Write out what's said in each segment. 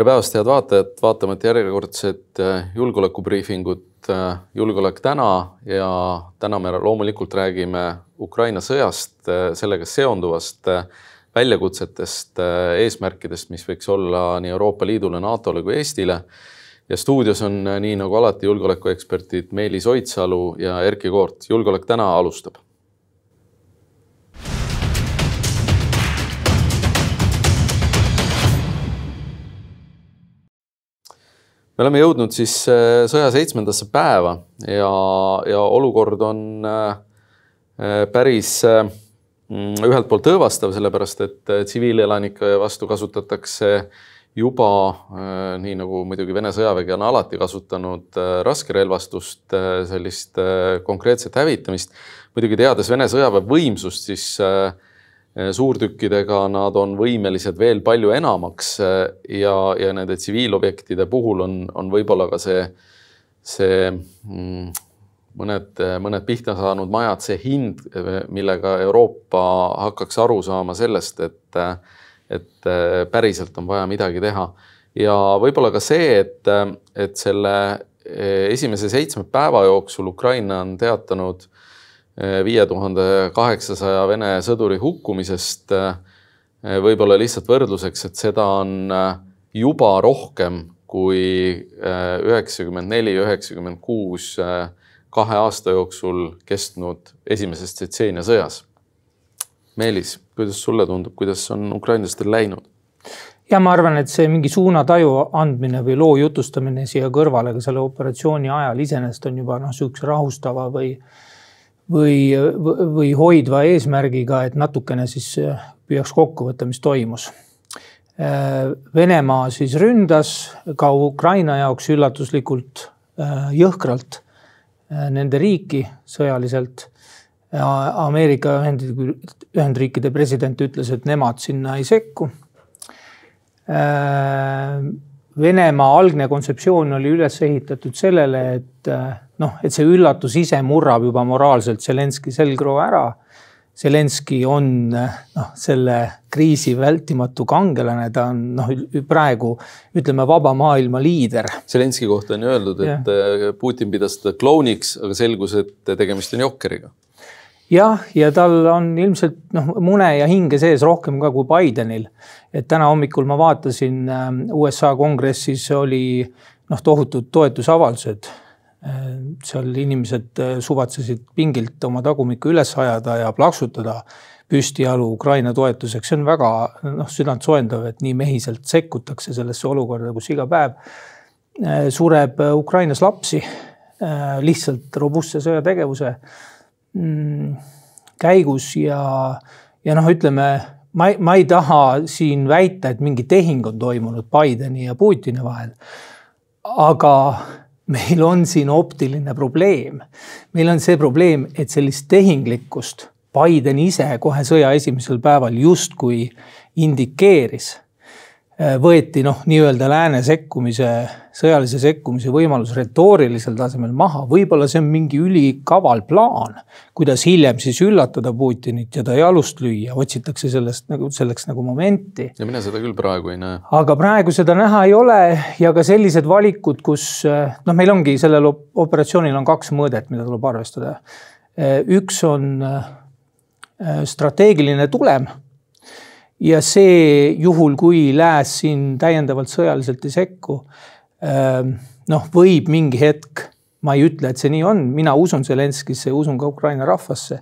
tere päevast, head vaatajad, vaatamata järjekordset julgeolekubriifingut Julgeolek täna ja täna me loomulikult räägime Ukraina sõjast, sellega seonduvast väljakutsetest, eesmärkidest, mis võiks olla nii Euroopa Liidule, NATO-le kui Eestile. ja stuudios on nii nagu alati julgeolekueksperdid Meelis Oidsalu ja Erkki Koort. julgeolek täna alustab me oleme jõudnud siis äh, sõja seitsmendasse päeva ja, ja olukord on äh, äh, päris mm, ühelt poolt õõvastav, sellepärast et tsiviilelanike vastu kasutatakse juba nii nagu muidugi Vene sõjavägi on alati kasutanud raskerelvastust, sellist konkreetset hävitamist. muidugi teades Vene sõjaväe võimsust, siis suurtükkidega nad on võimelised veel palju enamaks eh, ja, ja nende tsiviilobjektide puhul on, on võib-olla ka see, see mm, mõned, mõned pihta saanud majad, see hind, millega Euroopa hakkaks aru saama sellest, et, et päriselt on vaja midagi teha. ja võib-olla ka see, et, et selle esimese seitsme päeva jooksul Ukraina on teatanud äh, viie tuhande kaheksasaja Vene sõduri hukkumisest. võib-olla lihtsalt võrdluseks, et seda on juba rohkem kui üheksakümmend neli, üheksakümmend kuus kahe aasta jooksul kestnud esimeses Tšetšeenia sõjas. Meelis, kuidas sulle tundub, kuidas on ukrainlastel läinud? ja ma arvan, et see mingi suunataju andmine või loo jutustamine siia kõrvale ka selle operatsiooni ajal iseenesest on juba noh, sihukese rahustava või äh, või, või hoidva eesmärgiga, et natukene siis äh, püüaks kokku võtta, mis toimus. Äh, Venemaa siis ründas ka Ukraina jaoks üllatuslikult äh, jõhkralt nende riiki sõjaliselt. Ameerika Ühendriikide president ütles, et nemad sinna ei sekku. Venemaa algne kontseptsioon oli üles ehitatud sellele, et noh, et see üllatus ise murrab juba moraalselt Zelenski selgroo ära. Zelenski on noh, selle kriisi vältimatu kangelane, ta on noh, praegu ütleme vaba maailma liider. Zelenski kohta on öeldud, et ja. Putin pidas teda klouniks, aga selgus, et tegemist on jokkeriga jah, ja tal on ilmselt noh, mune ja hinge sees rohkem ka kui Bidenil. et täna hommikul ma vaatasin USA kongressis oli noh, tohutud toetusavaldused seal inimesed äh, suvatsesid pingilt oma tagumikku üles ajada ja plaksutada püstijalu Ukraina toetuseks, see on väga noh, südantsoojendav, et nii mehiselt sekkutakse sellesse olukorda, kus iga päev äh, sureb äh, Ukrainas lapsi lihtsalt robustse sõjategevuse mm, käigus ja, ja noh, ütleme ma ei, ma ei taha siin väita, et mingi tehing on toimunud Bideni ja Putini vahel. aga meil on siin optiline probleem. meil on see probleem, et sellist tehinglikkust Biden ise kohe sõja esimesel päeval justkui indikeeris võeti noh, nii-öelda lääne sekkumise, sõjalise sekkumise võimalus retoorilisel tasemel maha. võib-olla see on mingi ülikaval plaan, kuidas hiljem siis üllatada Putinit ja ta jalust lüüa, otsitakse sellest nagu selleks nagu momenti. ja mina seda küll praegu ei näe. aga praegu seda näha ei ole ja ka sellised valikud, kus noh, meil ongi sellel operatsioonil on kaks mõõdet, mida tuleb arvestada. Äh, üks on äh, strateegiline tulem ja see juhul, kui lääs siin täiendavalt sõjaliselt ei sekku, ähm, noh, võib mingi hetk, ma ei ütle, et see nii on, mina usun Zelenskisse ja usun ka Ukraina rahvasse,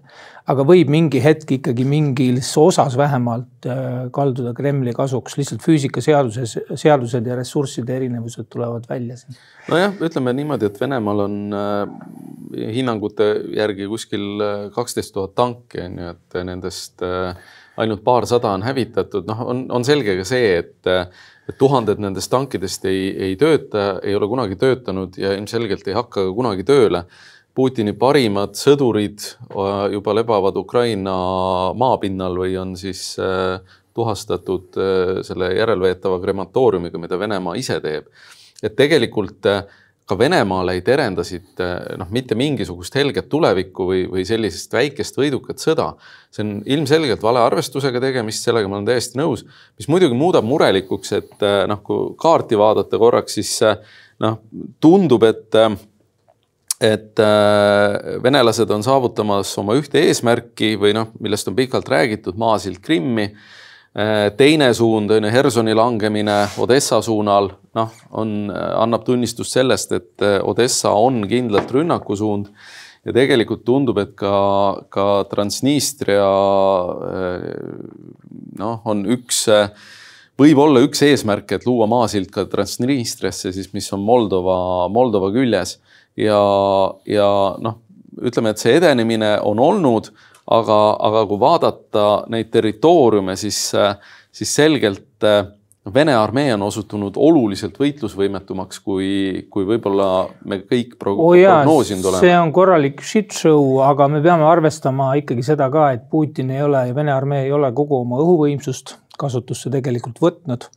aga võib mingi hetk ikkagi mingis osas vähemalt äh, kalduda Kremli kasuks, lihtsalt füüsikaseaduses, seadused ja ressursside erinevused tulevad välja siin. nojah, ütleme niimoodi, et Venemaal on äh, hinnangute järgi kuskil äh, kaksteist tuhat tanki on ju, et nendest äh, ainult paarsada on hävitatud, noh, on, on selge ka see, et, et tuhanded nendest tankidest ei, ei tööta, ei ole kunagi töötanud ja ilmselgelt ei hakka ka kunagi tööle. Putini parimad sõdurid äh, juba lebavad Ukraina maapinnal või on siis äh, tuhastatud äh, selle järelveetava krematooriumiga, mida Venemaa ise teeb. et tegelikult ka Venemaale ei terendasid noh, mitte mingisugust helget tulevikku või, või sellisest väikest võidukat sõda. see on ilmselgelt valearvestusega tegemist, sellega ma olen täiesti nõus, mis muidugi muudab murelikuks, et noh, kui kaarti vaadata korraks, siis noh, tundub, et et venelased on saavutamas oma ühte eesmärki või noh, millest on pikalt räägitud, maasild Krimmi. Teine suund on ju Hersoni langemine Odessa suunal, noh, on, annab tunnistust sellest, et äh, Odessa on kindlalt rünnakusuund ja tegelikult tundub, et ka, ka Transnistria äh, noh, on üks, võib olla üks eesmärk, et luua maasild ka Transnistriasse siis, mis on Moldova, Moldova küljes. Ja, ja noh, ütleme, et see edenemine on olnud aga, aga kui vaadata neid territooriume, siis, siis selgelt eh, Vene armee on osutunud oluliselt võitlusvõimetumaks, kui, kui võib-olla me kõik prog oh jaa, prognoosinud oleme. see on korralik shit show, aga me peame arvestama ikkagi seda ka, et Putin ei ole ja Vene armee ei ole kogu oma õhuvõimsust kasutusse tegelikult võtnud.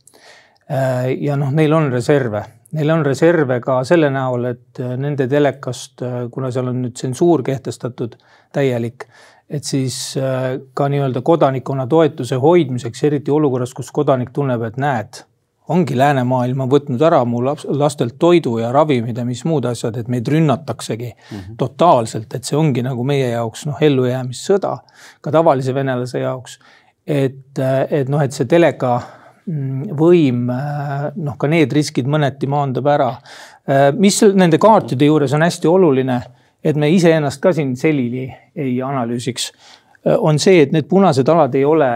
Eh, ja noh, neil on reserve, neil on reserve ka selle näol, et nende telekast, kuna seal on nüüd tsensuur kehtestatud täielik et siis äh, ka nii-öelda kodanikkonna toetuse hoidmiseks, eriti olukorras, kus kodanik tunneb, et näed, ongi läänemaailm on võtnud ära mu lastelt toidu ja ravimid ja mis muud asjad, et meid rünnataksegi mm -hmm. totaalselt, et see ongi nagu meie jaoks noh, ellujäämissõda ka tavalise venelase jaoks. et, äh, et noh, et see teleka mm, võim äh, noh, ka need riskid mõneti maandab ära. mis nende kaartide juures on hästi oluline et me iseennast ka siin selili ei analüüsiks, on see, et need punased alad ei ole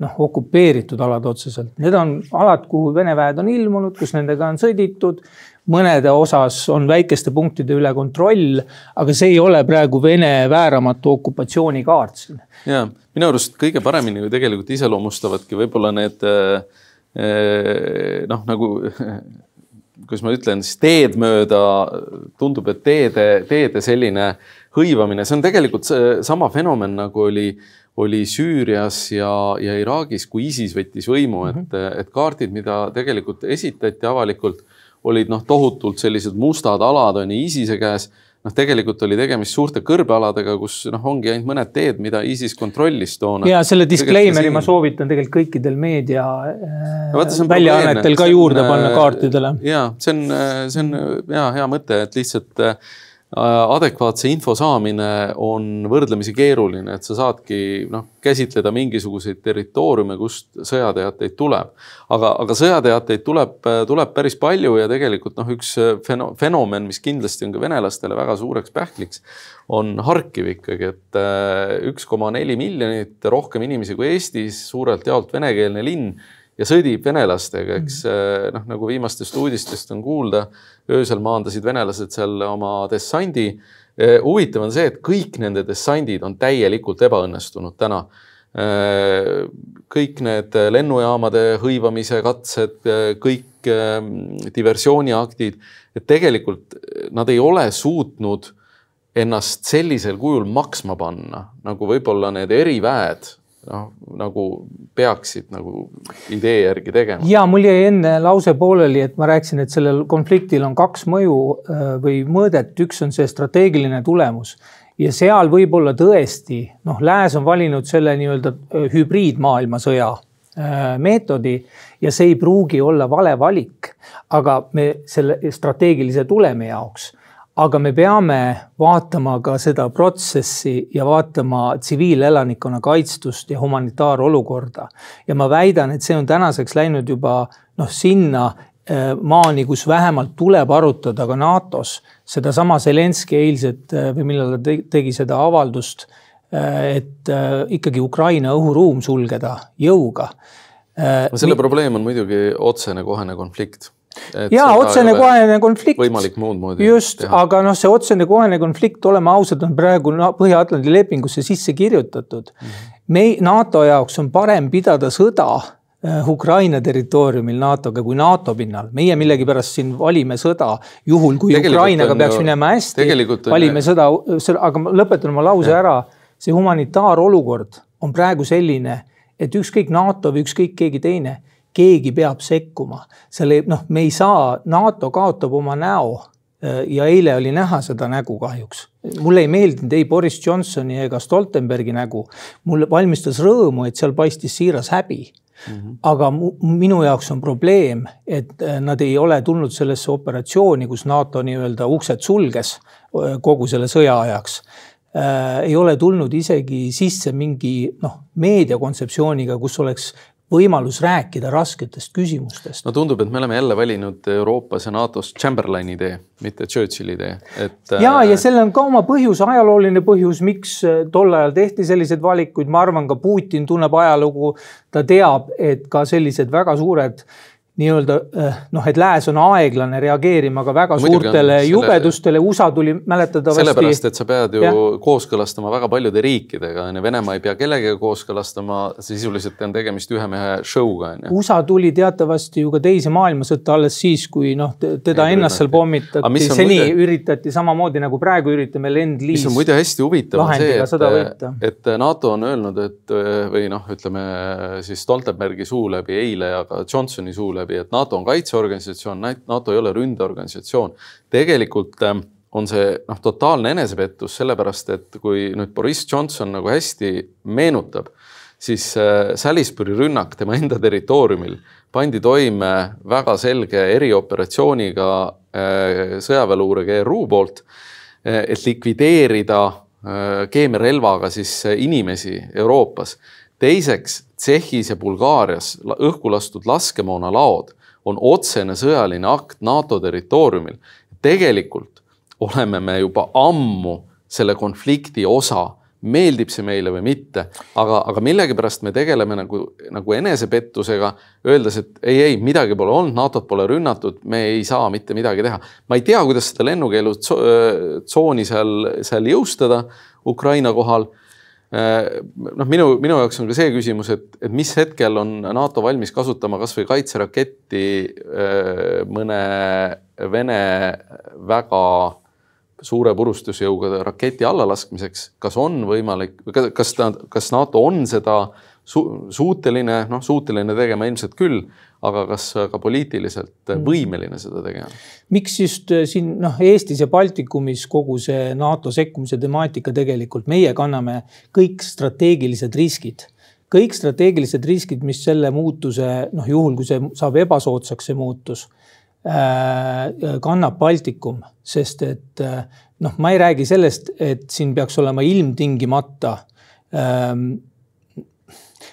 noh, okupeeritud alad otseselt, need on alad, kuhu Vene väed on ilmunud, kus nendega on sõditud. mõnede osas on väikeste punktide üle kontroll, aga see ei ole praegu Vene vääramatu okupatsioonikaart siin. ja minu arust kõige paremini ju tegelikult iseloomustavadki võib-olla need noh, nagu kuidas ma ütlen siis teed mööda, tundub, et teede, teede selline hõivamine, see on tegelikult sama fenomen nagu oli, oli Süürias ja, ja Iraagis, kui ISIS võttis võimu, et, mhm. et kaardid, mida tegelikult esitati avalikult, olid noh, tohutult sellised mustad alad on ju ISISe käes noh, tegelikult oli tegemist suurte kõrbealadega, kus noh, ongi ainult mõned teed, mida ISIS kontrollis toona. ja selle disclaimer'i siin... ma soovitan tegelikult kõikidel meedia no, vaata, väljaannetel ka juurde on, panna kaartidele. ja see on, see on ja hea mõte, et lihtsalt Äh, adekvaatse info saamine on võrdlemisi keeruline, et sa saadki noh, käsitleda mingisuguseid territooriume, kust sõjateateid tuleb. aga, aga sõjateateid tuleb, tuleb päris palju ja tegelikult noh, üks feno-, fenomen, mis kindlasti on ka venelastele väga suureks pähkliks, on Harkiv ikkagi, et äh, üks koma neli miljonit, rohkem inimesi kui Eestis, suurelt jaolt venekeelne linn ja sõdib venelastega, eks mm. noh, nagu viimastest uudistest on kuulda, öösel maandasid venelased seal oma dessandi. Eh, huvitav on see, et kõik nende dessandid on täielikult ebaõnnestunud täna. Eh, kõik need lennujaamade hõivamise katsed, kõik diversiooniaktid, et tegelikult nad ei ole suutnud ennast sellisel kujul maksma panna, nagu võib-olla need eriväed noh, nagu peaksid nagu idee järgi tegema. ja mul jäi enne lause pooleli, et ma rääkisin, et sellel konfliktil on kaks mõju äh, või mõõdet, üks on see strateegiline tulemus. Ja seal võib-olla tõesti noh, lääs on valinud selle nii-öelda äh, hübriidmaailmasõja äh, meetodi. Ja see ei pruugi olla vale valik, aga me selle strateegilise tulemi jaoks aga me peame vaatama ka seda protsessi ja vaatama tsiviilelanikkonna kaitstust ja humanitaarolukorda. ja ma väidan, et see on tänaseks läinud juba noh, sinna äh, maani, kus vähemalt tuleb arutada ka NATO-s sedasama Zelenskõi eilset äh, või millal ta tegi seda avaldust, äh, et ikkagi Ukraina õhuruum sulgeda jõuga. selle probleem on muidugi otsene kohene konflikt ja otsene kohene konflikt. võimalik muud moodi. just, aga noh, see otsene kohene konflikt, oleme ausad, on praegu Põhja-Atlandi lepingusse sisse kirjutatud mm. -hmm. me, NATO jaoks on parem pidada sõda äh, Ukraina territooriumil NATO-ga kui NATO pinnal. meie millegipärast siin valime sõda, juhul kui tegelikult Ukrainaga peaks ju, minema hästi, valime sõda, aga ma lõpetan oma lause ja. ära. see humanitaarolukord on praegu selline, et ükskõik NATO või ükskõik keegi teine keegi peab sekkuma. selle noh, me ei saa, NATO kaotab oma näo ja eile oli näha seda nägu kahjuks. mulle ei meeldinud ei Boris Johnsoni ega Stoltenbergi nägu. mulle valmistas rõõmu, et seal paistis siiras häbi Mm -hmm. aga minu jaoks on probleem, et nad ei ole tulnud sellesse operatsiooni, kus NATO nii-öelda uksed sulges kogu selle sõja ajaks äh,. ei ole tulnud isegi sisse mingi noh, meediakontseptsiooniga, kus oleks võimalus rääkida rasketest küsimustest. no tundub, et me oleme jälle valinud Euroopas ja NATO-s Chamberlaini tee, mitte Churchilli tee, et. ja, ja äh, sellel on ka oma põhjus, ajalooline põhjus, miks äh, tol ajal tehti selliseid valikuid, ma arvan, ka Putin tunneb ajalugu. ta teab, et ka sellised väga suured nii-öelda eh, noh, et lääs on aeglane reageerima ka väga no, suurtele selle, jubedustele, USA tuli mäletatavasti. sellepärast, et sa pead ju ja. kooskõlastama väga paljude riikidega, on ju, Venemaa ei pea kellegagi kooskõlastama, sisuliselt on tegemist ühe mehe show'ga, on ju. USA tuli teatavasti ju ka teise maailmasõtta alles siis, kui noh, teda ja, ennast seal pommitati, seni muide... üritati samamoodi nagu praegu üritame Lend-Lease. mis on muide hästi huvitav, on see, et, et NATO on öelnud, et või noh, ütleme siis Stoltenbergi suu läbi eile ja ka Johnsoni suu läbi läbi, et NATO on kaitseorganisatsioon, NATO ei ole ründeorganisatsioon. tegelikult ähm, on see noh, totaalne enesepettus, sellepärast et kui nüüd Boris Johnson nagu hästi meenutab, siis äh, Salisbury rünnak tema enda territooriumil pandi toime väga selge erioperatsiooniga äh, sõjaväeluure GRU poolt, äh, et likvideerida keemiarelvaga siis inimesi Euroopas. Teiseks Tšehhis ja Bulgaarias õhku lastud laskemoonalaod on otsene sõjaline akt NATO territooriumil. tegelikult oleme me juba ammu selle konflikti osa, meeldib see meile või mitte, aga, aga millegipärast me tegeleme nagu, nagu enesepettusega, öeldes, et ei, ei midagi pole olnud, NATO-t pole rünnatud, me ei saa mitte midagi teha. ma ei tea, kuidas seda lennukeelutsooni seal, seal jõustada Ukraina kohal noh, minu, minu jaoks on ka see küsimus, et, et mis hetkel on NATO valmis kasutama kasvõi kaitseraketti äh, mõne Vene väga suure purustusjõuga raketi allalaskmiseks, kas on võimalik, kas ta, kas NATO on seda su suuteline, noh, suuteline tegema? Ilmselt küll aga kas ka poliitiliselt mm. võimeline seda tegema? miks just äh, siin noh, Eestis ja Baltikumis kogu see NATO sekkumise temaatika tegelikult, meie kanname kõik strateegilised riskid kõik strateegilised riskid, mis selle muutuse noh, juhul kui see saab ebasoodsaks, see muutus äh,, kannab Baltikum, sest et äh, noh, ma ei räägi sellest, et siin peaks olema ilmtingimata ähm,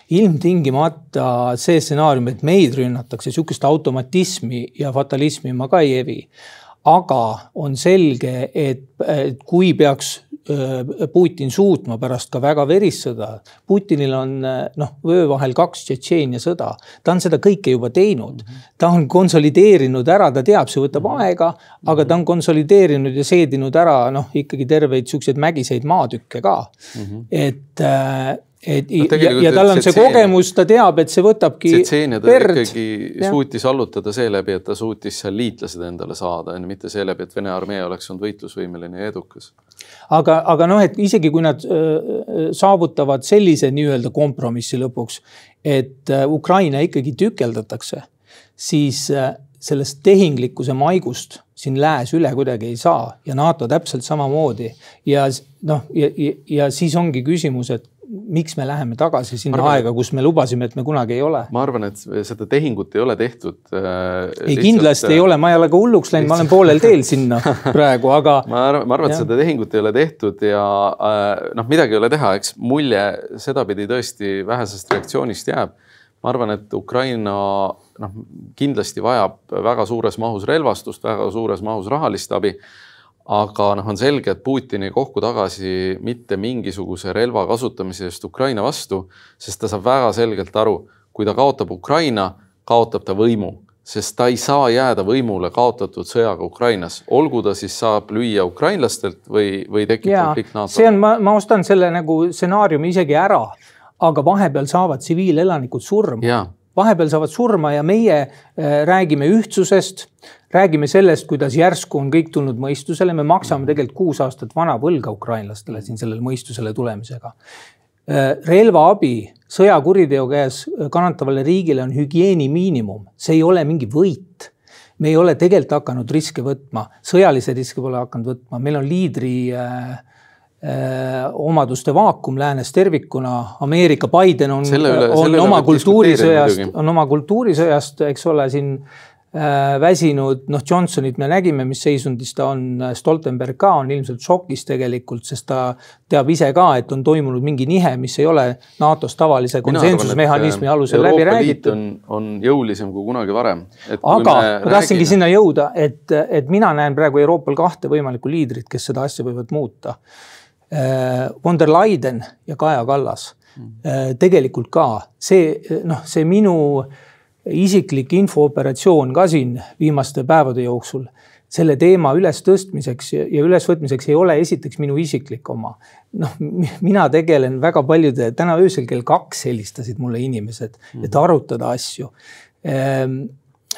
ilmtingimata see stsenaarium, et meid rünnatakse, sihukest automatismi ja fatalismi ma ka ei evi. aga on selge, et, kui peaks Putin suutma pärast ka väga verist sõda. Putinil on noh, öö vahel kaks Tšetšeenia sõda, ta on seda kõike juba teinud. ta on konsolideerinud ära, ta teab, see võtab aega, aga ta on konsolideerinud ja seedinud ära noh, ikkagi terveid siukseid mägiseid maatükke ka mm. -hmm. et et no, ja, ja tal on see kogemus, ta teab, et see võtabki. Tsetseenia ta verd. ikkagi ja. suutis allutada seeläbi, et ta suutis seal liitlased endale saada, mitte seeläbi, et Vene armee oleks olnud võitlusvõimeline ja edukas. aga, aga noh, et isegi kui nad äh, saavutavad sellise nii-öelda kompromissi lõpuks, et äh, Ukraina ikkagi tükeldatakse, siis äh, sellest tehinglikkuse maigust siin lääs üle kuidagi ei saa ja NATO täpselt samamoodi. ja noh, ja, ja, ja siis ongi küsimus, et miks me läheme tagasi sinna arvan, aega, kus me lubasime, et me kunagi ei ole? ma arvan, et seda tehingut ei ole tehtud äh,. ei, kindlasti äh, ei ole, ma ei ole ka hulluks läinud, ma olen poolel teel sinna praegu, aga. ma arvan, ma arvan, et seda tehingut ei ole tehtud ja äh, noh, midagi ei ole teha, eks mulje sedapidi tõesti vähesest reaktsioonist jääb. ma arvan, et Ukraina noh, kindlasti vajab väga suures mahus relvastust, väga suures mahus rahalist abi aga noh, on selge, et Putin ei kohku tagasi mitte mingisuguse relva kasutamise eest Ukraina vastu, sest ta saab väga selgelt aru, kui ta kaotab Ukraina, kaotab ta võimu, sest ta ei saa jääda võimule kaotatud sõjaga Ukrainas, olgu ta siis saab lüüa ukrainlastelt või, või tekib konflikt NATO-ga. see on, ma, ma ostan selle nagu stsenaariumi isegi ära, aga vahepeal saavad tsiviilelanikud surma. Vahepeal saavad surma ja meie äh, räägime ühtsusest, räägime sellest, kuidas järsku on kõik tulnud mõistusele, me maksame tegelikult kuus aastat vana võlga ukrainlastele siin sellele mõistusele tulemisega. Äh, relvaabi sõjakuriteo käes kannatavale riigile on hügieeni miinimum, see ei ole mingi võit. Me ei ole tegelikult hakanud riske võtma, sõjalisi riske pole hakanud võtma, meil on liidri äh, äh, omaduste vaakum läänes tervikuna. Ameerika Biden on, on oma kultuurisõjast, on oma kultuurisõjast, eks ole, siin Äh, väsinud, noh, Johnsonit me nägime, mis seisundis ta on, Stoltenberg ka on ilmselt šokis tegelikult, sest ta teab ise ka, et on toimunud mingi nihe, mis ei ole NATO-s tavalise konsensusmehhanismi alusel läbi räägitud. on, on jõulisem kui kunagi varem. aga ma tahtsingi sinna jõuda, et, et mina näen praegu Euroopal kahte võimalikku liidrit, kes seda asja võivad muuta. Äh, von der Leyen ja Kaja Kallas. Äh, tegelikult ka see, noh, see minu äh, isiklik infooperatsioon ka siin viimaste päevade jooksul selle teema ülestõstmiseks ja ülesvõtmiseks ei ole esiteks minu isiklik oma. noh, mina tegelen väga paljude, täna öösel kell kaks helistasid mulle inimesed, et mhm. arutada asju. Ehm,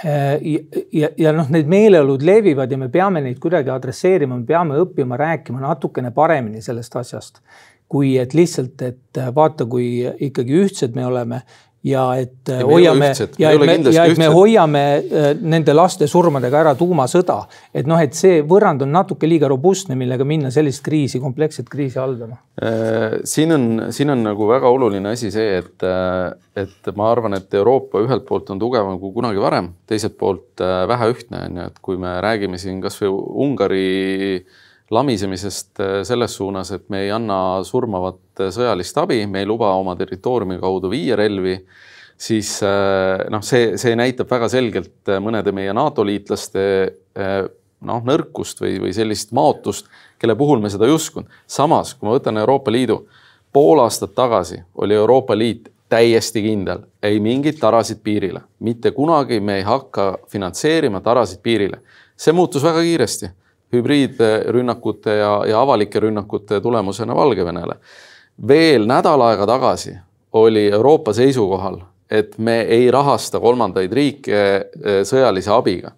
eh, ja, ja, ja noh, need meeleolud levivad ja me peame neid kuidagi adresseerima, me peame õppima rääkima natukene paremini sellest asjast kui et lihtsalt, et vaata, kui ikkagi ühtsed me oleme ja et ja hoiame ja et me, ja et me hoiame äh, nende laste surmadega ära tuumasõda. et noh, et see võrrand on natuke liiga robustne, millega minna sellist kriisi, kompleksset kriisi haldama. Äh, siin on, siin on nagu väga oluline asi see, et, äh, et ma arvan, et Euroopa ühelt poolt on tugevam kui kunagi varem, teiselt poolt vähe ühtne on ju, et kui me räägime siin kasvõi Ungari äh, lamisemisest äh, selles suunas, et me ei anna surmavat äh, sõjalist abi, me ei luba oma territooriumi kaudu viia relvi, siis äh, noh, see, see näitab väga selgelt mõnede meie NATO liitlaste noh, nõrkust või, või sellist maotust, kelle puhul me seda ei uskunud. samas, kui ma võtan Euroopa Liidu, pool aastat tagasi oli Euroopa Liit täiesti kindel, ei mingit tarasid piirile, mitte kunagi me ei hakka finantseerima tarasid piirile. see muutus väga kiiresti hübriidrünnakute ja, ja avalike rünnakute tulemusena Valgevenele. veel nädal aega tagasi oli Euroopa seisukohal, et me ei rahasta kolmandaid riike eh, sõjalise abiga.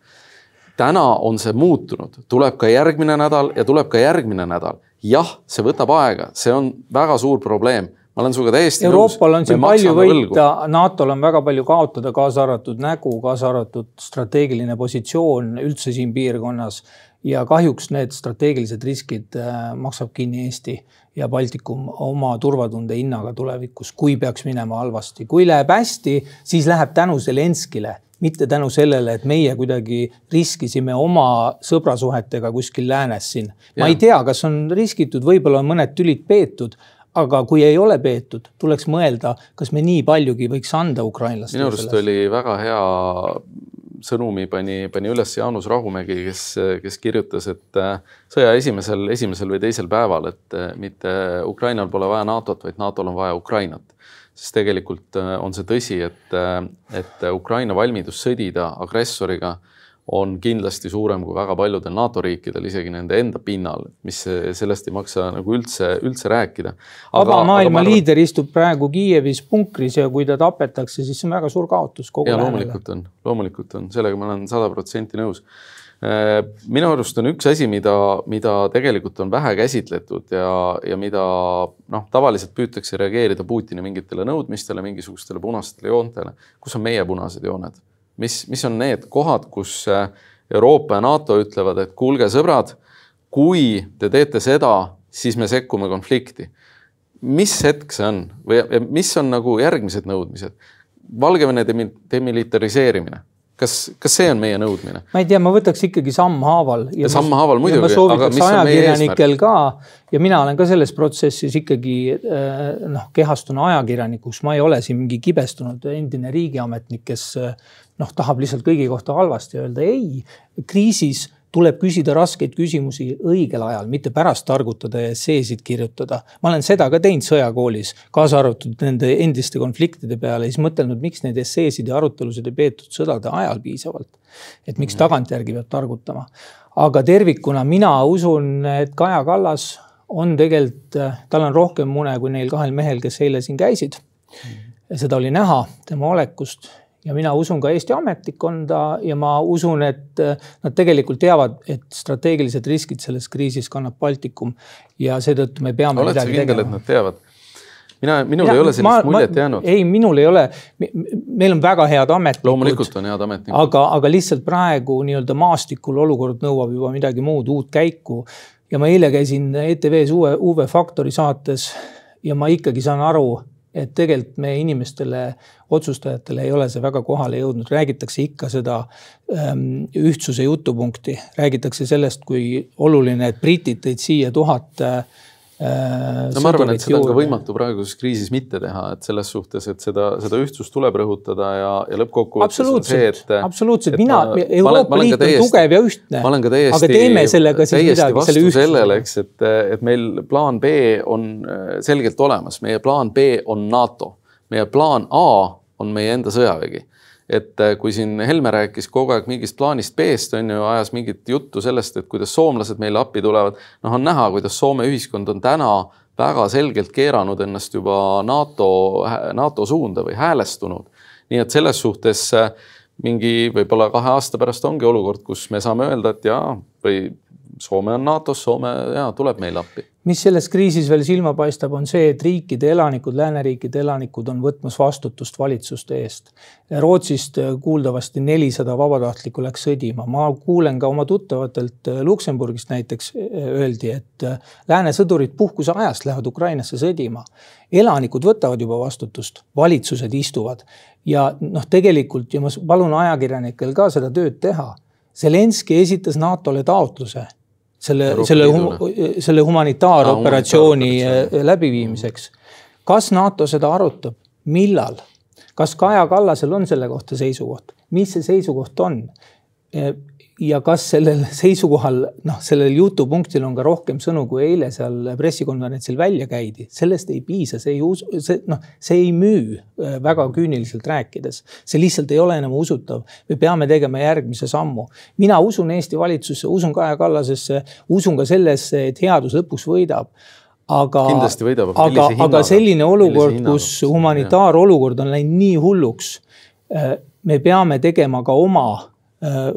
täna on see muutunud, tuleb ka järgmine nädal ja tuleb ka järgmine nädal. jah, see võtab aega, see on väga suur probleem ma olen sinuga täiesti Euroopal nõus. on siin palju võita, NATO-l on väga palju kaotada, kaasa arvatud nägu, kaasa arvatud strateegiline positsioon üldse siin piirkonnas ja kahjuks need strateegilised riskid äh, maksab kinni Eesti ja Baltikum oma turvatunde hinnaga tulevikus, kui peaks minema halvasti. kui läheb hästi, siis läheb tänu Zelenskile, mitte tänu sellele, et meie kuidagi riskisime oma sõbrasuhetega kuskil läänes siin. ma ei tea, kas on riskitud, võib-olla on mõned tülid peetud, aga kui ei ole peetud, tuleks mõelda, kas me nii paljugi võiks anda ukrainlastele. minu arust oli väga hea sõnumi pani, pani üles Jaanus Rahumägi, kes, kes kirjutas, et äh, sõja esimesel, esimesel või teisel päeval, et äh, mitte Ukrainal pole vaja NATO-t, vaid NATO-l on vaja Ukrainat. sest tegelikult äh, on see tõsi, et, et Ukraina valmidus sõdida agressoriga on kindlasti suurem kui väga paljudel NATO riikidel, isegi nende enda pinnal, mis sellest ei maksa nagu üldse, üldse rääkida. vaba maailma arvan... liider istub praegu Kiievis punkris ja kui ta tapetakse, siis see on väga suur kaotus kogu läänele. loomulikult on, loomulikult on, sellega ma olen sada protsenti nõus äh, minu arust on üks asi, mida, mida tegelikult on vähe käsitletud ja, ja mida noh, tavaliselt püütakse reageerida Putini mingitele nõudmistele, mingisugustele punastele joontele. kus on meie punased jooned? Mis, mis on need kohad, kus äh, Euroopa ja NATO ütlevad, et kuulge, sõbrad, kui te teete seda, siis me sekkume konflikti. mis hetk see on või mis on nagu järgmised nõudmised? Valgevene demilitariseerimine kas, kas see on meie nõudmine? ma ei tea, ma võtaks ikkagi sammhaaval. sammhaaval muidugi. ma soovitaks ajakirjanikel ka ja mina olen ka selles protsessis ikkagi äh, noh, kehastun ajakirjanikuks, ma ei ole siin mingi kibestunud endine riigiametnik, kes noh, tahab lihtsalt kõigi kohta halvasti öelda, ei, kriisis tuleb küsida raskeid küsimusi õigel ajal, mitte pärast targutada ja esseesid kirjutada. ma olen seda ka teinud sõjakoolis, kaasa arvatud nende endiste konfliktide peale, siis mõtelnud, miks neid esseesid ja arutelusid ei peetud sõdade ajal piisavalt. et miks tagantjärgi peab targutama. aga tervikuna mina usun, et Kaja Kallas on tegelikult, tal on rohkem mune kui neil kahel mehel, kes eile siin käisid. seda oli näha tema olekust ja mina usun ka Eesti ametnikkonda ja ma usun, et äh, nad tegelikult teavad, et strateegilised riskid selles kriisis kannab Baltikum ja seetõttu me peame oled sa kindel, et nad teavad? mina, minul ja, ei ole sellist ma, muljet jäänud. ei, minul ei ole, meil on väga head ametnikud. loomulikult on head ametnikud. aga, aga lihtsalt praegu nii-öelda maastikul olukord nõuab juba midagi muud, uut käiku. ja ma eile käisin ETV-s uue, UV Faktori saates ja ma ikkagi saan aru, et tegelikult meie inimestele, otsustajatele ei ole see väga kohale jõudnud, räägitakse ikka seda ähm, ühtsuse jutupunkti, räägitakse sellest, kui oluline, et britid tõid siia tuhat äh, no ma arvan, et seda on ka võimatu praeguses kriisis mitte teha, et selles suhtes, et seda, seda ühtsust tuleb rõhutada ja, ja lõppkokkuvõttes on see, et. absoluutselt, mina, Euroopa Liit on tugev ja ühtne. ma olen ka täiesti, aga teeme sellega siis midagi, selle ühtsuse. sellele, eks, et, et meil plaan B on äh, selgelt olemas, meie plaan B on NATO, meie plaan A on meie enda sõjavägi et äh, kui siin Helme rääkis kogu aeg mingist plaanist B-st on ju, ajas mingit juttu sellest, et kuidas soomlased meile appi tulevad. noh, on näha, kuidas Soome ühiskond on täna väga selgelt keeranud ennast juba NATO, NATO suunda või häälestunud. nii et selles suhtes äh, mingi võib-olla kahe aasta pärast ongi olukord, kus me saame öelda, et jaa, või Soome on NATO-s, Soome ja tuleb meile appi. Mis selles kriisis veel silma paistab, on see, et riikide elanikud, lääneriikide elanikud on võtmas vastutust valitsuste eest. Rootsist kuuldavasti nelisada vabatahtlikku läks sõdima, ma kuulen ka oma tuttavatelt Luksemburgist näiteks öeldi, et lääne sõdurid puhkuse ajast lähevad Ukrainasse sõdima. elanikud võtavad juba vastutust, valitsused istuvad ja noh, tegelikult ja ma palun ajakirjanikel ka seda tööd teha Zelenskõi esitas NATO-le taotluse selle, selle, selle humanitaaroperatsiooni ah, läbiviimiseks. kas NATO seda arutab, millal? kas Kaja Kallasel on selle kohta seisukoht, mis see seisukoht on? Ja kas sellel seisukohal, noh, sellel jutupunktil on ka rohkem sõnu, kui eile seal pressikonverentsil välja käidi, sellest ei piisa, see ei usu, see noh, see ei müü äh, väga küüniliselt rääkides. see lihtsalt ei ole enam usutav. me peame tegema järgmise sammu. mina usun Eesti valitsusse, usun Kaja Kallasesse, usun ka sellesse, et headus lõpuks võidab aga, aga, aga selline olukord, kus humanitaarolukord on läinud nii hulluks. Äh, me peame tegema ka oma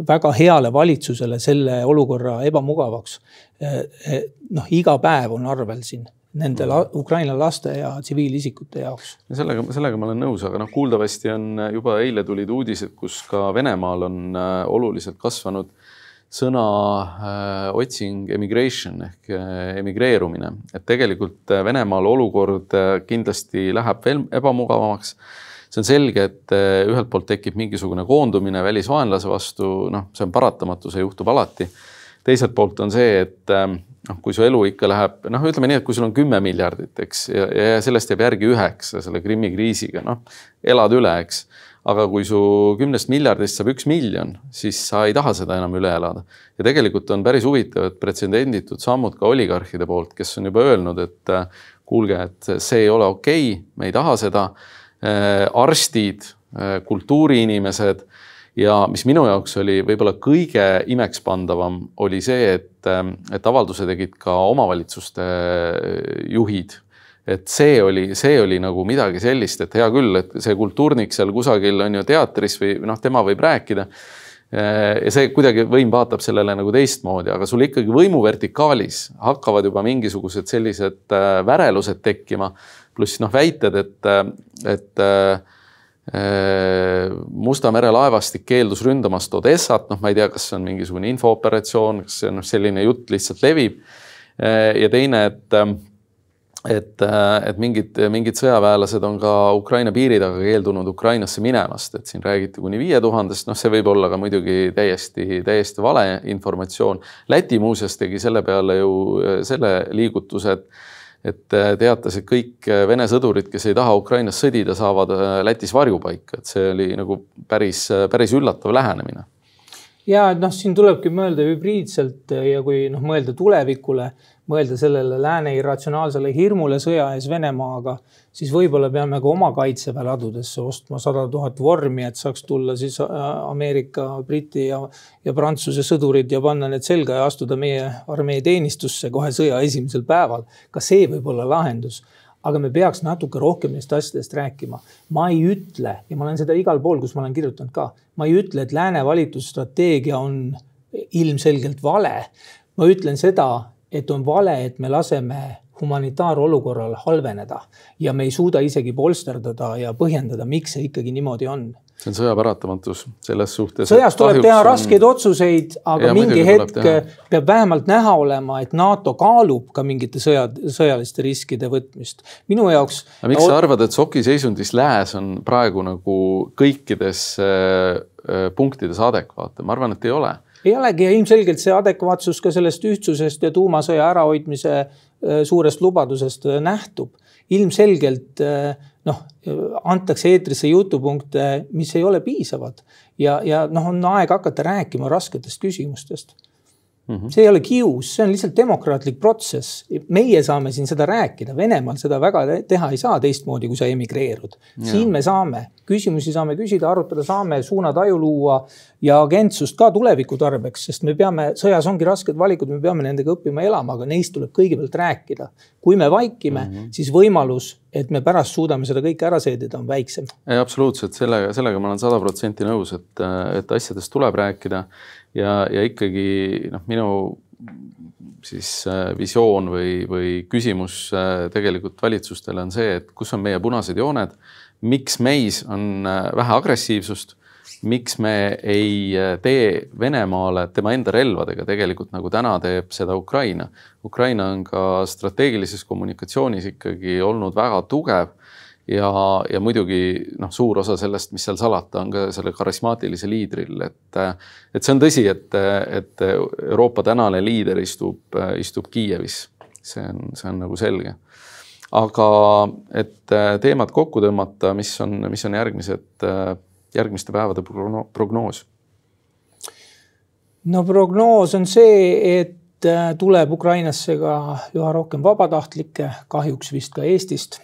väga heale valitsusele selle olukorra ebamugavaks. Äh, äh, noh, iga päev on arvel siin nende la Ukraina laste ja tsiviilisikute jaoks. sellega, sellega ma olen nõus, aga noh, kuuldavasti on juba eile tulid uudised, kus ka Venemaal on oluliselt kasvanud sõna äh, otsing emigration ehk äh, emigreerumine, et tegelikult Venemaal olukord kindlasti läheb veel ebamugavamaks see on selge, et eh, ühelt poolt tekib mingisugune koondumine välisvaenlase vastu, noh, see on paratamatu, see juhtub alati. teiselt poolt on see, et eh, noh, kui su elu ikka läheb, noh, ütleme nii, et kui sul on kümme miljardit, eks, ja, sellest jääb järgi üheksa selle Krimmi kriisiga, noh, elad üle, eks. aga kui su kümnest miljardist saab üks miljon, siis sa ei taha seda enam üle elada. ja tegelikult on päris huvitav, et pretsedenditud sammud ka oligarhide poolt, kes on juba öelnud, et eh, kuulge, et see ei ole okei okay,, me ei taha seda arstid, äh, kultuuriinimesed ja mis minu jaoks oli võib-olla kõige imekspandavam, oli see, et, ähm, et avalduse tegid ka omavalitsuste äh, juhid. et see oli, see oli nagu midagi sellist, et hea küll, et see kultuurnik seal kusagil on ju teatris või noh, tema võib rääkida. ja see kuidagi võim vaatab sellele nagu teistmoodi, aga sul ikkagi võimu vertikaalis hakkavad juba mingisugused sellised värelused tekkima pluss noh, väited, et, et äh, Musta mere laevastik keeldus ründamast Odessat, noh, ma ei tea, kas see on mingisugune infooperatsioon, kas see noh, selline jutt lihtsalt levib. ja teine, et, et, et mingid, mingid sõjaväelased on ka Ukraina piiri taga keeldunud Ukrainasse minemast, et siin räägiti kuni viie tuhandest, noh, see võib olla ka muidugi täiesti, täiesti vale informatsioon. Läti muuseas tegi selle peale ju selle liigutuse, et et äh, teatas, et kõik äh, Vene sõdurid, kes ei taha Ukrainas sõdida, saavad äh, Lätis varjupaika, et see oli nagu päris, päris üllatav lähenemine. ja et noh, siin tulebki mõelda hübriidselt ja kui noh, mõelda tulevikule mõelda sellele lääne irratsionaalsele hirmule sõja ees Venemaaga, siis võib-olla peame ka oma kaitseväe ladudesse ostma sada tuhat vormi, et saaks tulla siis äh, Ameerika, Briti ja, ja Prantsuse sõdurid ja panna need selga ja astuda meie armee teenistusse kohe sõja esimesel päeval. ka see võib olla lahendus aga me peaks natuke rohkem neist asjadest rääkima. ma ei ütle ja ma olen seda igal pool, kus ma olen kirjutanud ka, ma ei ütle, et lääne valitsusstrateegia on ilmselgelt vale. ma ütlen seda, et on vale, et me laseme humanitaarolukorral halveneda ja me ei suuda isegi polsterdada ja põhjendada, miks see ikkagi niimoodi on see on sõja paratamatus selles suhtes. sõjas tuleb teha on... raskeid otsuseid, aga ja, mingi hetk peab vähemalt näha olema, et NATO kaalub ka mingite sõja, sõjaliste riskide võtmist. minu jaoks. miks sa arvad, et soki seisundis lääs on praegu nagu kõikides äh, äh, punktides adekvaatne, ma arvan, et ei ole ei olegi ja ilmselgelt see adekvaatsus ka sellest ühtsusest ja tuumasõja ärahoidmise äh, suurest lubadusest äh, nähtub. ilmselgelt äh, noh, antakse eetrisse jutupunkte, mis ei ole piisavad ja, ja noh, on aeg hakata rääkima rasketest küsimustest Mm -hmm. see ei ole kius, see on lihtsalt demokraatlik protsess. meie saame siin seda rääkida, Venemaal seda väga teha ei saa teistmoodi, kui sa emigreerud. siin me saame, küsimusi saame küsida, arutada saame, suunataju luua ja agentsust ka tuleviku tarbeks, sest me peame, sõjas ongi rasked valikud, me peame nendega õppima elama, aga neist tuleb kõigepealt rääkida. kui me vaikime mm, -hmm. siis võimalus, et me pärast suudame seda kõike ära seedida, on väiksem. absoluutselt, sellega, sellega ma olen sada protsenti nõus, et, et asjadest tuleb rääkida ja, ja ikkagi noh, minu siis äh, visioon või, või küsimus äh, tegelikult valitsustele on see, et kus on meie punased jooned, miks meis on äh, vähe agressiivsust, miks me ei tee Venemaale tema enda relvadega tegelikult nagu täna teeb seda Ukraina. Ukraina on ka strateegilises kommunikatsioonis ikkagi olnud väga tugev ja, ja muidugi noh, suur osa sellest, mis seal salata, on ka selle karismaatilise liidril, et, et see on tõsi, et, et Euroopa tänane liider istub, istub Kiievis. see on, see on nagu selge. aga et teemad kokku tõmmata, mis on, mis on järgmised, järgmiste päevade prognoos? no prognoos on see, et tuleb Ukrainasse ka üha rohkem vabatahtlikke, kahjuks vist ka Eestist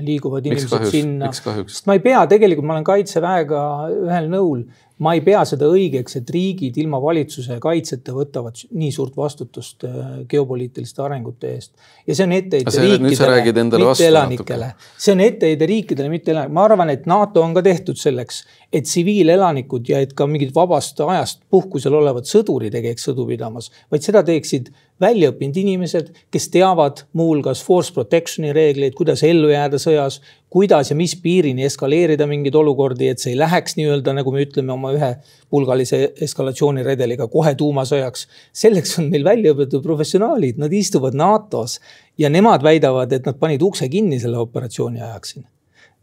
liiguvad inimesed sinna. sest ma ei pea, tegelikult ma olen kaitseväega ühel nõul, ma ei pea seda õigeks, et riigid ilma valitsuse kaitseta võtavad nii suurt vastutust äh, geopoliitiliste arengute eest. ja see on etteheide riikidele, mitte elanikele. see on etteheide riikidele, mitte elanikele. ma arvan, et NATO on ka tehtud selleks, et tsiviilelanikud ja et ka mingid vabast ajast puhkusel olevad sõdurid ei käiks sõdu pidamas, vaid seda teeksid väljaõppinud inimesed, kes teavad muuhulgas force protection'i reegleid, kuidas ellu jääda sõjas, kuidas ja mis piirini eskaleerida mingeid olukordi, et see ei läheks nii-öelda, nagu me ütleme oma ühepulgalise eskalatsiooniredeliga kohe tuumasõjaks. selleks on meil välja õpetatud professionaalid, nad istuvad NATO-s ja nemad väidavad, et nad panid ukse kinni selle operatsiooni ajaks siin.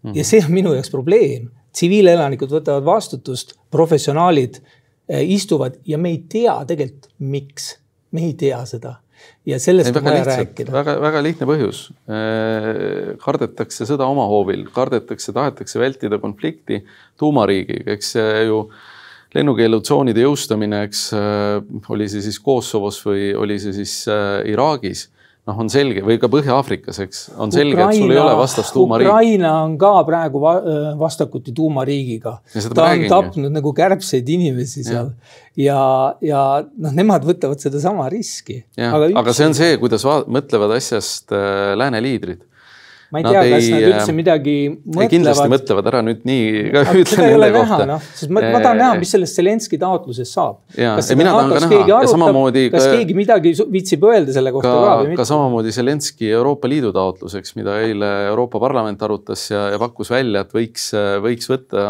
ja mhm. see on minu jaoks probleem. Tsiviilelanikud võtavad vastutust, professionaalid eh, istuvad ja me ei tea tegelikult, miks. Me ei tea seda. Ja sellest on vaja rääkida. väga, väga lihtne põhjus. Äh, kardetakse sõda oma hoovil, kardetakse, tahetakse vältida konflikti tuumariigiga, eks see ju lennukeelutsoonide jõustamine, eks äh, oli see siis Kosovos või oli see siis Iraagis noh, on selge või ka Põhja-Aafrikas, eks on selge, et sul ei ole vastast tuumariik. Ukraina on ka praegu vastakuti tuumariigiga. ta on tapnud nagu kärbseid inimesi seal ja, ja noh, nemad võtavad sedasama riski. aga, aga see on see, kuidas mõtlevad asjast äh, lääne liidrid ma ei tea, kas nad üldse äh, midagi mõtlevad. kindlasti mõtlevad ära nüüd nii ka ütlen nende kohta. No, sest ma, ma tahan näha, mis sellest Zelenski taotlusest saab. kas seda NATO-s keegi arutab, kas keegi midagi viitsib öelda selle kohta ka, ka või mitte? ka samamoodi Zelenski Euroopa Liidu taotluseks, mida eile Euroopa Parlament arutas ja, ja pakkus välja, et võiks, võiks võtta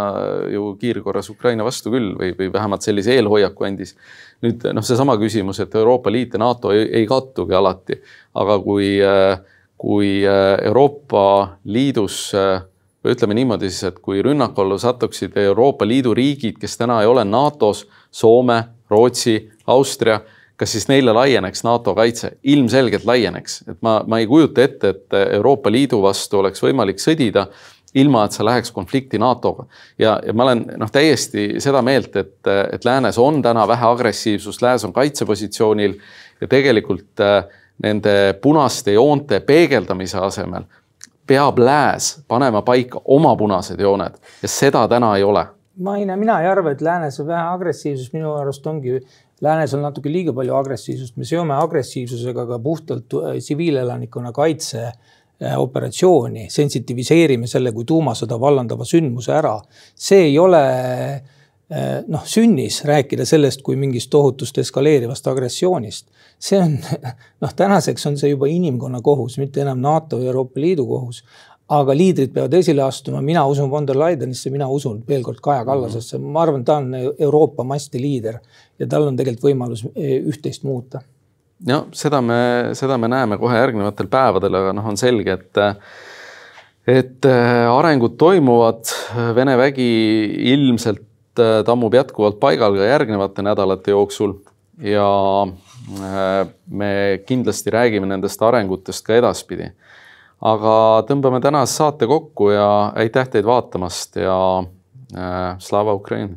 ju kiirkorras Ukraina vastu küll või, või vähemalt sellise eelhoiaku andis nüüd noh, seesama küsimus, et Euroopa Liit ja NATO ei, ei kattugi alati, aga kui äh, kui äh, Euroopa Liidus äh, või ütleme niimoodi siis, et kui rünnaku alla satuksid Euroopa Liidu riigid, kes täna ei ole NATO-s, Soome, Rootsi, Austria, kas siis neile laieneks NATO kaitse? ilmselgelt laieneks, et ma, ma ei kujuta ette, et Euroopa Liidu vastu oleks võimalik sõdida ilma, et sa läheks konflikti NATO-ga. ja, ja ma olen noh, täiesti seda meelt, et, et läänes on täna vähe agressiivsust, lääs on kaitsepositsioonil ja tegelikult äh, nende punaste joonte peegeldamise asemel peab lääs panema paika oma punased jooned ja seda täna ei ole. ma ei näe, mina ei arva, et läänes on vähe agressiivsust, minu arust ongi, läänes on natuke liiga palju agressiivsust, me seome agressiivsusega ka puhtalt äh, tsiviilelanikkonna kaitse äh, operatsiooni, sensitiviseerime selle kui tuumasõda vallandava sündmuse ära. see ei ole noh, sünnis rääkida sellest kui mingist tohutust eskaleerivast agressioonist. see on, noh, tänaseks on see juba inimkonna kohus, mitte enam NATO ja Euroopa Liidu kohus. Aga liidrid peavad esile astuma, mina usun von der Leidenisse, mina usun veel kord Kaja Kallasesse, ma arvan, ta on Euroopa masti liider ja tal on tegelikult võimalus e, üht-teist muuta. no seda me, seda me näeme kohe järgnevatel päevadel, aga noh, on selge, et et e, arengud toimuvad, Vene vägi ilmselt tammub jätkuvalt paigal ka järgnevate nädalate jooksul ja me kindlasti räägime nendest arengutest ka edaspidi aga tõmbame tänase saate kokku ja aitäh teid vaatamast ja äh, Slava Ukraini!